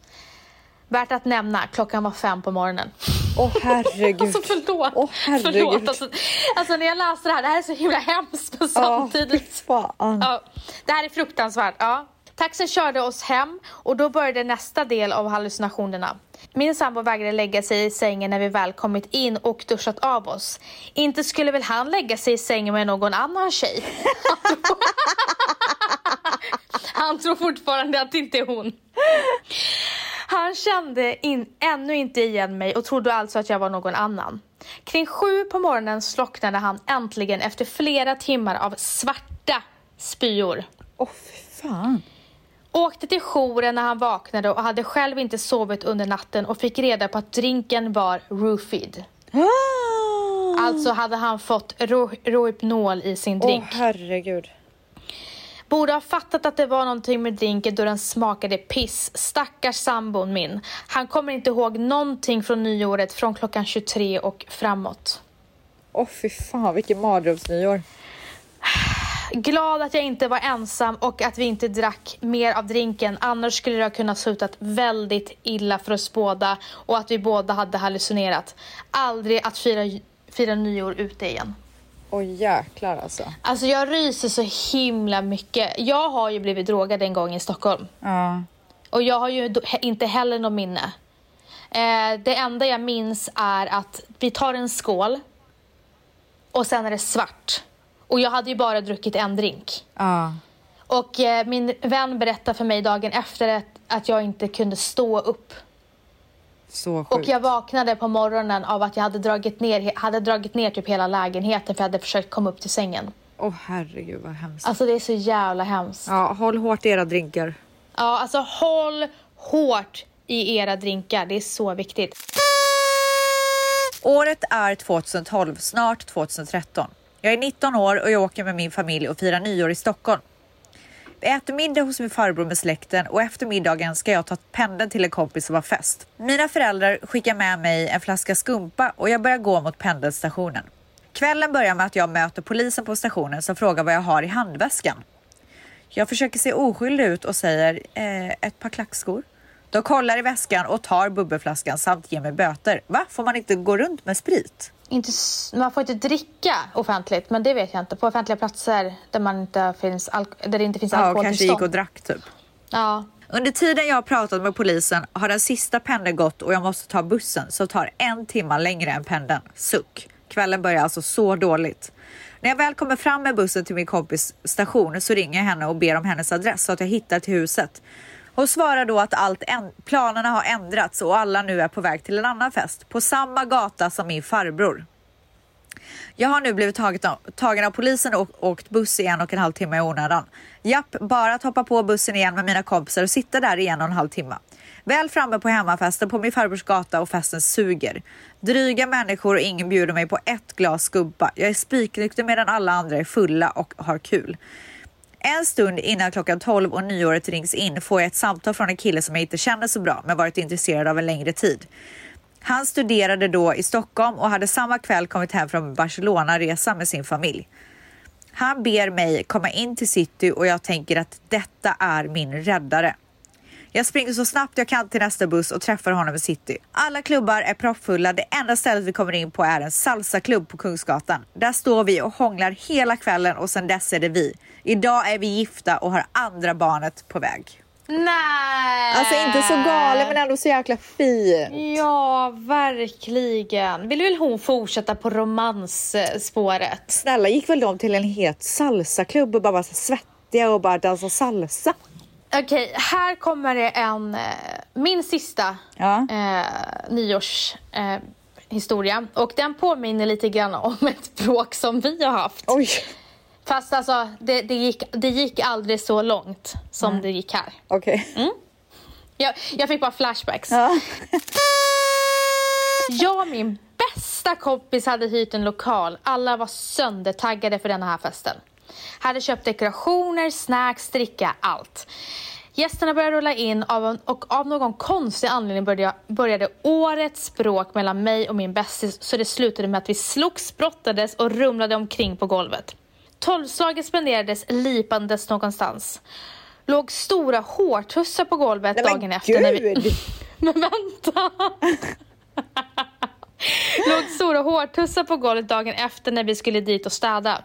Speaker 2: Värt att nämna, klockan var fem på morgonen.
Speaker 3: Åh oh, herregud.
Speaker 2: alltså förlåt.
Speaker 3: Oh, herregud.
Speaker 2: förlåt. Alltså, alltså, när jag läste det här, det här är så himla hemskt men samtidigt.
Speaker 3: Oh, fan.
Speaker 2: Ja, det här är fruktansvärt. Ja. Taxin körde oss hem och då började nästa del av hallucinationerna. Min sambo vägrade lägga sig i sängen när vi väl kommit in och duschat av oss. Inte skulle väl han lägga sig i sängen med någon annan tjej? han tror fortfarande att det inte är hon. Han kände in, ännu inte igen mig och trodde alltså att jag var någon annan. Kring sju på morgonen slocknade han äntligen efter flera timmar av svarta spyor.
Speaker 3: Åh, oh, fan.
Speaker 2: Åkte till jouren när han vaknade och hade själv inte sovit under natten och fick reda på att drinken var roofied.
Speaker 3: Ah!
Speaker 2: Alltså hade han fått ro Rohypnol i sin drink.
Speaker 3: Åh oh, herregud.
Speaker 2: Borde ha fattat att det var någonting med drinken då den smakade piss. Stackars sambon min. Han kommer inte ihåg någonting från nyåret från klockan 23 och framåt.
Speaker 3: Åh oh, fy fan vilken mardrömsnyår.
Speaker 2: Glad att jag inte var ensam och att vi inte drack mer av drinken. Annars skulle det ha kunnat slutat väldigt illa för oss båda och att vi båda hade hallucinerat. Aldrig att fira, fira nyår ute igen.
Speaker 3: Oj jäklar alltså.
Speaker 2: Alltså jag ryser så himla mycket. Jag har ju blivit drogad en gång i Stockholm.
Speaker 3: Ja.
Speaker 2: Och jag har ju inte heller något minne. Eh, det enda jag minns är att vi tar en skål och sen är det svart. Och jag hade ju bara druckit en drink.
Speaker 3: Ja.
Speaker 2: Och eh, min vän berättade för mig dagen efter att, att jag inte kunde stå upp.
Speaker 3: Så
Speaker 2: Och
Speaker 3: sjukt.
Speaker 2: jag vaknade på morgonen av att jag hade dragit ner, hade dragit ner typ hela lägenheten för jag hade försökt komma upp till sängen.
Speaker 3: Åh herregud vad hemskt.
Speaker 2: Alltså det är så jävla hemskt.
Speaker 3: Ja, håll hårt i era drinkar.
Speaker 2: Ja, alltså håll hårt i era drinkar. Det är så viktigt.
Speaker 3: Året är 2012, snart 2013. Jag är 19 år och jag åker med min familj och firar nyår i Stockholm. Vi äter middag hos min farbror med släkten och efter middagen ska jag ta pendeln till en kompis som har fest. Mina föräldrar skickar med mig en flaska skumpa och jag börjar gå mot pendelstationen. Kvällen börjar med att jag möter polisen på stationen som frågar vad jag har i handväskan. Jag försöker se oskyldig ut och säger eh, ett par klackskor. De kollar i väskan och tar bubbelflaskan samt ger mig böter. Va? Får man inte gå runt med sprit?
Speaker 2: Inte, man får inte dricka offentligt, men det vet jag inte. På offentliga platser där, man inte finns där det inte finns
Speaker 3: Ja, och
Speaker 2: alkohol
Speaker 3: kanske gick och drack typ.
Speaker 2: Ja.
Speaker 3: Under tiden jag har pratat med polisen har den sista pendeln gått och jag måste ta bussen som tar en timme längre än pendeln. Suck. Kvällen börjar alltså så dåligt. När jag väl kommer fram med bussen till min kompis station så ringer jag henne och ber om hennes adress så att jag hittar till huset. Hon svarar då att allt planerna har ändrats och alla nu är på väg till en annan fest på samma gata som min farbror. Jag har nu blivit tagen av polisen och åkt buss i en och en halv timme i onödan. Japp, bara att hoppa på bussen igen med mina kompisar och sitta där i en och en halv timme. Väl framme på hemmafesten på min farbrors gata och festen suger. Dryga människor och ingen bjuder mig på ett glas skumpa. Jag är spiknykter medan alla andra är fulla och har kul. En stund innan klockan 12 och nyåret rings in får jag ett samtal från en kille som jag inte känner så bra men varit intresserad av en längre tid. Han studerade då i Stockholm och hade samma kväll kommit hem från Barcelona-resa med sin familj. Han ber mig komma in till city och jag tänker att detta är min räddare. Jag springer så snabbt jag kan till nästa buss och träffar honom i city. Alla klubbar är proppfulla. Det enda stället vi kommer in på är en salsaklubb på Kungsgatan. Där står vi och hånglar hela kvällen och sen dess är det vi. Idag är vi gifta och har andra barnet på väg.
Speaker 2: Nej!
Speaker 3: Alltså inte så galen men ändå så jäkla fin.
Speaker 2: Ja, verkligen. Vill väl hon fortsätta på romansspåret?
Speaker 3: Snälla gick väl de till en het salsaklubb och bara var så svettiga och bara dansa salsa?
Speaker 2: Okej, här kommer det en, eh, min sista
Speaker 3: Ja.
Speaker 2: eh, nyårshistoria. Eh, och den påminner lite grann om ett bråk som vi har haft.
Speaker 3: Oj.
Speaker 2: Fast alltså, det, det, gick, det gick aldrig så långt som det gick här.
Speaker 3: Okej.
Speaker 2: Jag, jag fick bara flashbacks.
Speaker 3: Ja.
Speaker 2: Jag och min bästa kompis hade hyrt en lokal. Alla var söndertaggade för den här festen. Hade köpt dekorationer, snacks, dricka, allt. Gästerna började rulla in och av någon konstig anledning började, började årets bråk mellan mig och min bästis så det slutade med att vi slogs, brottades och rumlade omkring på golvet. Tolvslaget spenderades lipandes någonstans. Låg stora hårtussar på golvet
Speaker 3: Nej,
Speaker 2: dagen efter. När vi...
Speaker 3: gud!
Speaker 2: Men vänta! Låg stora hårtussar på golvet dagen efter när vi skulle dit och städa.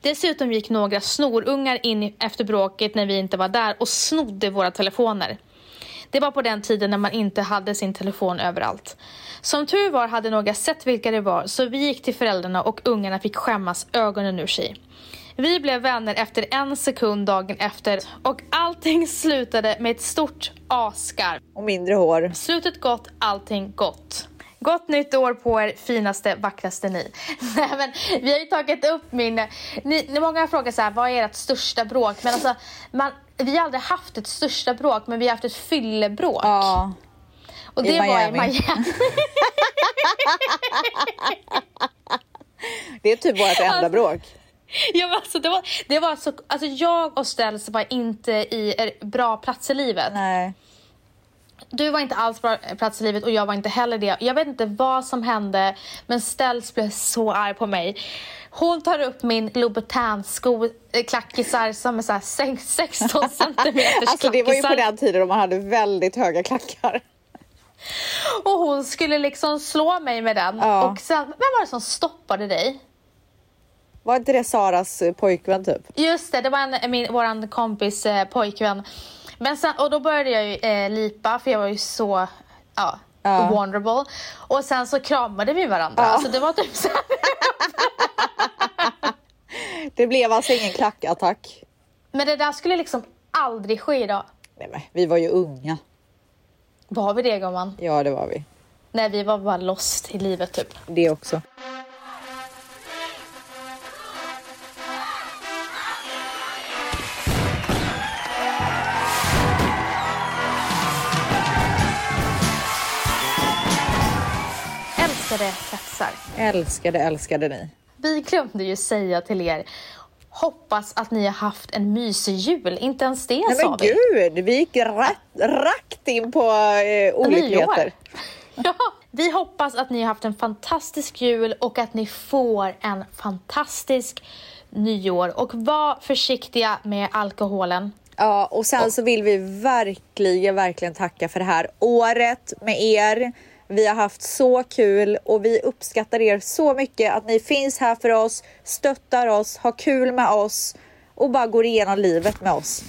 Speaker 2: Dessutom gick några snorungar in efter bråket när vi inte var där och snodde våra telefoner. Det var på den tiden när man inte hade sin telefon överallt. Som tur var hade några sett vilka det var så vi gick till föräldrarna och ungarna fick skämmas ögonen ur sig. Vi blev vänner efter en sekund dagen efter och allting slutade med ett stort asgarv.
Speaker 3: Och mindre hår.
Speaker 2: Slutet gott, allting gott. Gott nytt år på er finaste, vackraste ni. Nej, men, vi har ju tagit upp min... Ni, många frågar så här, vad är ert största bråk? Men alltså, man, vi har aldrig haft ett största bråk, men vi har haft ett fyllebråk.
Speaker 3: Ja.
Speaker 2: och
Speaker 3: i
Speaker 2: det var i
Speaker 3: Miami.
Speaker 2: Miami.
Speaker 3: Det är typ vårt
Speaker 2: Alltså,
Speaker 3: enda bråk.
Speaker 2: ja, men alltså, det var, det var så, alltså, jag och Stels var inte i bra plats i livet.
Speaker 3: Nej.
Speaker 2: Du var inte alls på plats i livet och jag var inte heller det. Jag vet inte vad som hände men Ställs blev så arg på mig. Hon tar upp min Louboutin-sko, eh, klackisar som är så här sex- 16 centimeters
Speaker 3: Alltså det var ju på den tiden då man hade väldigt höga klackar.
Speaker 2: Och hon skulle liksom slå mig med den.
Speaker 3: Ja.
Speaker 2: Och sen, vem var det som stoppade dig?
Speaker 3: Var inte det Saras pojkvän typ?
Speaker 2: Just det, det var en, min, våran kompis eh, pojkvän. Men sen, och då började jag ju eh, lipa för jag var ju så ja,
Speaker 3: Ja.
Speaker 2: vulnerable. Och sen så kramade vi varandra. Alltså det var typ så
Speaker 3: Det blev alltså ingen klackattack.
Speaker 2: Men det där skulle liksom aldrig ske idag.
Speaker 3: Nej, men vi var ju unga.
Speaker 2: Var vi det gumman?
Speaker 3: Ja, det var vi.
Speaker 2: Nej, vi var bara lost i livet typ.
Speaker 3: Det också.
Speaker 2: Älskade kretsar.
Speaker 3: Älskade, älskade ni.
Speaker 2: Vi glömde ju säga till er Hoppas att ni har haft en mysig jul. Inte ens det
Speaker 3: Nej
Speaker 2: sa
Speaker 3: men
Speaker 2: vi.
Speaker 3: gud, vi gick rätt, rakt in på eh, olikheter.
Speaker 2: Ja, vi hoppas att ni har haft en fantastisk jul och att ni får en fantastisk nyår. Och var försiktiga med alkoholen.
Speaker 3: Ja, och sen så vill vi verkligen, verkligen tacka för det här året med er. Vi har haft så kul och vi uppskattar er så mycket att ni finns här för oss, stöttar oss, har kul med oss och bara går igenom livet med oss.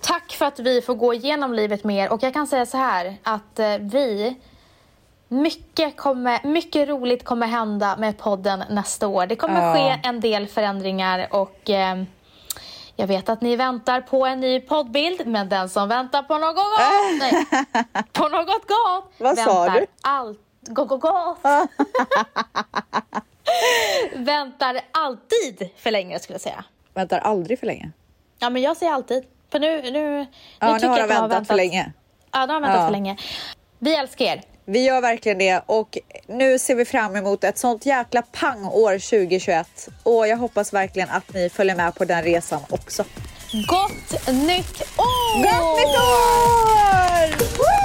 Speaker 2: Tack för att vi får gå igenom livet med er. Och jag kan säga så här att eh, vi mycket, kommer, mycket roligt kommer hända med podden nästa år. Det kommer
Speaker 3: Ja.
Speaker 2: ske en del förändringar och eh, jag vet att ni väntar på en ny poddbild, men den som väntar på något gott, nej, på något gott
Speaker 3: Vad
Speaker 2: väntar
Speaker 3: du?
Speaker 2: allt go, go, gott. väntar alltid för länge skulle jag säga.
Speaker 3: Väntar aldrig för länge.
Speaker 2: Ja, men jag säger alltid. För nu, nu, nu
Speaker 3: Ja, nu
Speaker 2: tycker
Speaker 3: har
Speaker 2: jag
Speaker 3: de
Speaker 2: att
Speaker 3: väntat, för länge.
Speaker 2: Ja, de har väntat
Speaker 3: Ja.
Speaker 2: för länge. Vi älskar er.
Speaker 3: Vi gör verkligen det och nu ser vi fram emot ett sånt jäkla pangår 2021 och jag hoppas verkligen att ni följer med på den resan också.
Speaker 2: Gott nytt år!
Speaker 3: Gott nytt år!